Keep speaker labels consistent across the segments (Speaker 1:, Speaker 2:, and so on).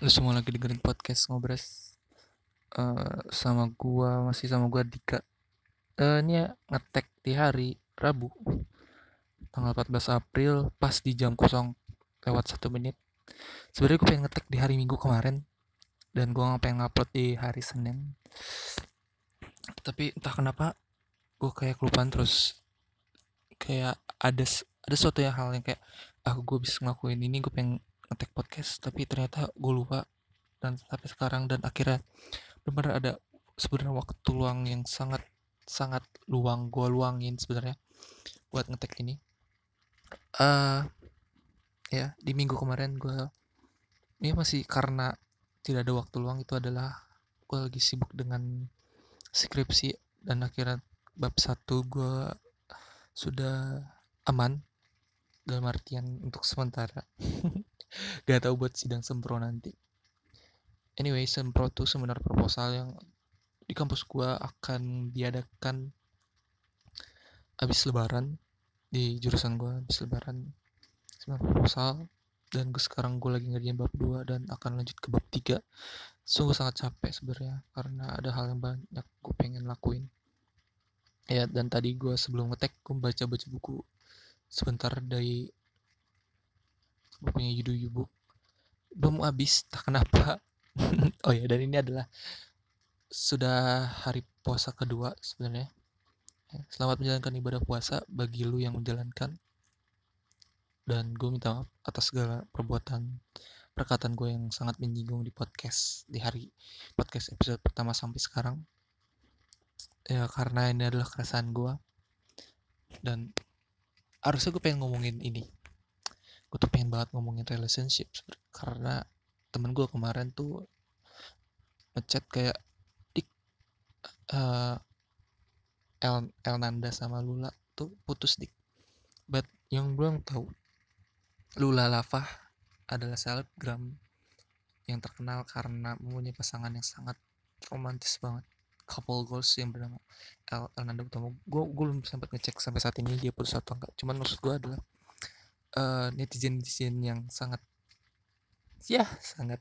Speaker 1: Lu semua lagi dengerin podcast ngobras eh sama gua masih sama gua Dika. Eh ini ya ngetek di hari Rabu tanggal 14 April pas di jam kosong lewat satu menit. Sebenarnya gue pengen ngetek di hari Minggu kemarin dan gua nggak pengen upload di hari Senin. Tapi entah kenapa gue kayak kelupaan terus kayak ada ada suatu yang hal yang kayak ah gue bisa ngelakuin ini gue pengen ngetek podcast tapi ternyata gue lupa. Dan sampai sekarang dan akhirnya benar ada sebenarnya waktu luang yang sangat sangat luang gue luangin sebenarnya buat ngetek ini. Uh, ya di minggu kemarin gue ini masih karena tidak ada waktu luang itu adalah gue lagi sibuk dengan skripsi. Dan akhirnya bab satu gue sudah aman dalam artian untuk sementara gak tahu buat sidang sempro nanti. Anyway sempro tuh seminar proposal yang di kampus gua akan diadakan habis lebaran. Di jurusan gua habis lebaran. Seminar proposal. Dan gue sekarang gue lagi ngerjain bab 2 dan akan lanjut ke bab 3 sungguh sangat capek sebenarnya karena ada hal yang banyak gue pengen lakuin. Ya dan tadi gue sebelum ngetek gue baca baca buku sebentar dari bukunya Yudu Yubu belum habis tak kenapa. Oh ya dan ini adalah sudah hari puasa kedua sebenarnya. Ya, selamat menjalankan ibadah puasa bagi lu yang menjalankan. Dan gue minta maaf atas segala perbuatan perkataan gue yang sangat menyinggung di podcast di hari podcast episode pertama sampai sekarang. Ya karena ini adalah keresahan gue dan harusnya gue pengen ngomongin ini gue tuh pengen banget ngomongin relationship karena temen gue kemarin tuh ngechat kayak dik uh, El Elnanda sama Lula tuh putus dik. But yang belum tahu Lula Lava adalah selebgram yang terkenal karena mempunyai pasangan yang sangat romantis banget. Couple goals yang bernama El Elnanda Utama gue gue belum sempat ngecek sampai saat ini dia putus atau enggak cuman maksud gue adalah uh, netizen netizen yang sangat ya sangat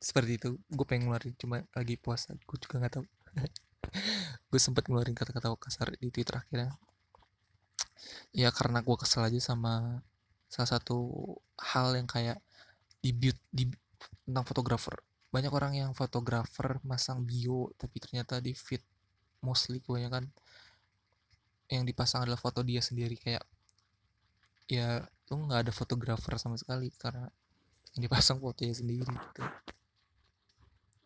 Speaker 1: seperti itu. Gue pengen ngeluarin cuma lagi puasa gue juga nggak tahu. Gue sempat ngeluarin kata-kata kasar di twitter akhirnya. Ya karena gue kesel aja sama salah satu hal yang kayak di di tentang fotografer. Banyak orang yang fotografer masang bio tapi ternyata di feed mostly kebanyakan yang dipasang adalah foto dia sendiri kayak ya lu nggak ada fotografer sama sekali karena yang dipasang fotonya sendiri gitu.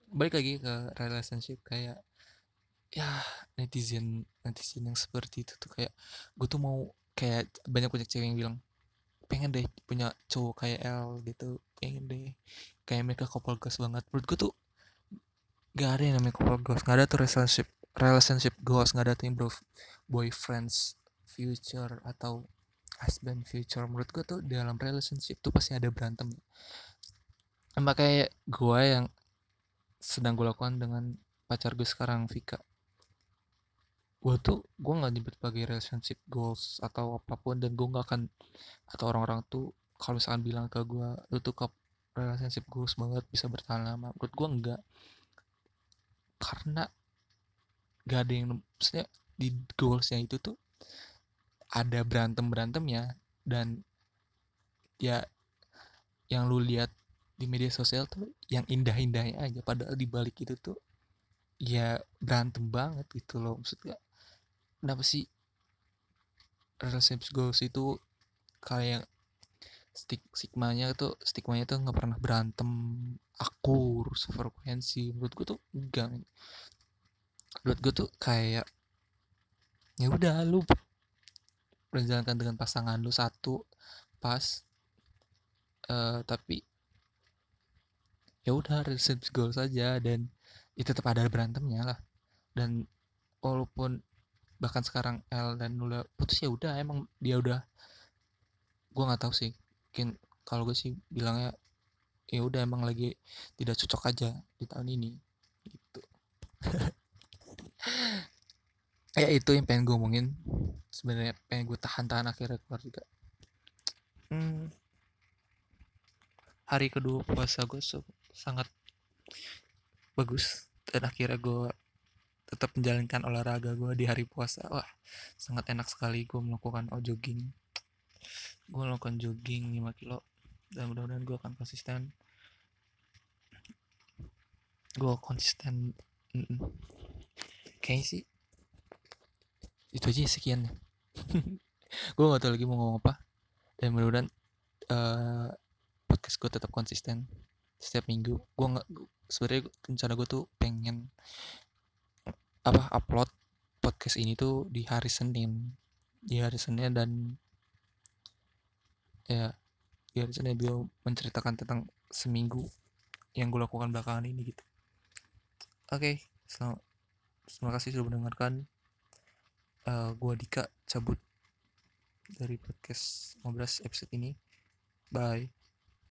Speaker 1: Balik lagi ke relationship kayak ya netizen netizen yang seperti itu tuh kayak gue tuh mau kayak banyak banyak cewek yang bilang pengen deh punya cowok kayak L gitu. Pengen deh. Kayak mereka couple goals banget. Menurut gue tuh gak ada yang namanya couple goals gak ada tuh relationship relationship goals gak ada tuh yang bro boyfriends future atau husband future menurut gue tuh dalam relationship tuh pasti ada berantem. Makanya gue yang sedang gue lakukan dengan pacar gue sekarang Vika. Gue tuh gue nggak nyebut sebagai relationship goals atau apa pun dan gue nggak akan atau orang-orang tuh kalau misalkan bilang ke gue lu tuh ke relationship goals banget bisa bertahan lama. Menurut gue enggak karena gak ada yang maksudnya di goalsnya itu tuh ada berantem berantemnya dan ya yang lu lihat di media sosial tuh yang indah-indahnya aja padahal di balik itu tuh ya berantem banget gitu loh. Maksudnya kenapa sih relationship goals itu kayak stig stigmanya tuh stigmanya tuh nggak pernah berantem akur sefrekuensi. Menurut gue tuh enggak menurut gue tuh kayak ya udah lu menjalankan dengan pasangan lu satu pas uh, tapi ya udah relationship goals saja dan itu tetap ada berantemnya lah. Dan walaupun bahkan sekarang L dan Lula putus ya udah emang dia udah gue nggak tahu sih mungkin kalau gue sih bilangnya ya udah emang lagi tidak cocok aja di tahun ini gitu ya itu yang pengen gue omongin. Sebenarnya pengen gue tahan-tahan akhirnya keluar juga. Hmm, hari kedua puasa gue sangat bagus. Dan akhirnya gue tetap menjalankan olahraga gue di hari puasa. Wah sangat enak sekali gue melakukan oh, jogging. Gue melakukan jogging 5 kilo. Dan mudah-mudahan gue akan konsisten. Gue konsisten mm -mm. kayaknya sih itu aja sekian gue gak tau lagi mau ngomong apa. Dan mudah-mudahan uh, podcast gue tetap konsisten setiap minggu. Gue nggak sebenarnya rencana gue tuh pengen apa upload podcast ini tuh di hari Senin. Di hari Senin dan ya di hari Senin dia menceritakan tentang seminggu yang gue lakukan belakangan ini gitu. Oke okay, selamat terima kasih sudah mendengarkan uh, gue Dika cabut dari podcast 15 episode ini. Bye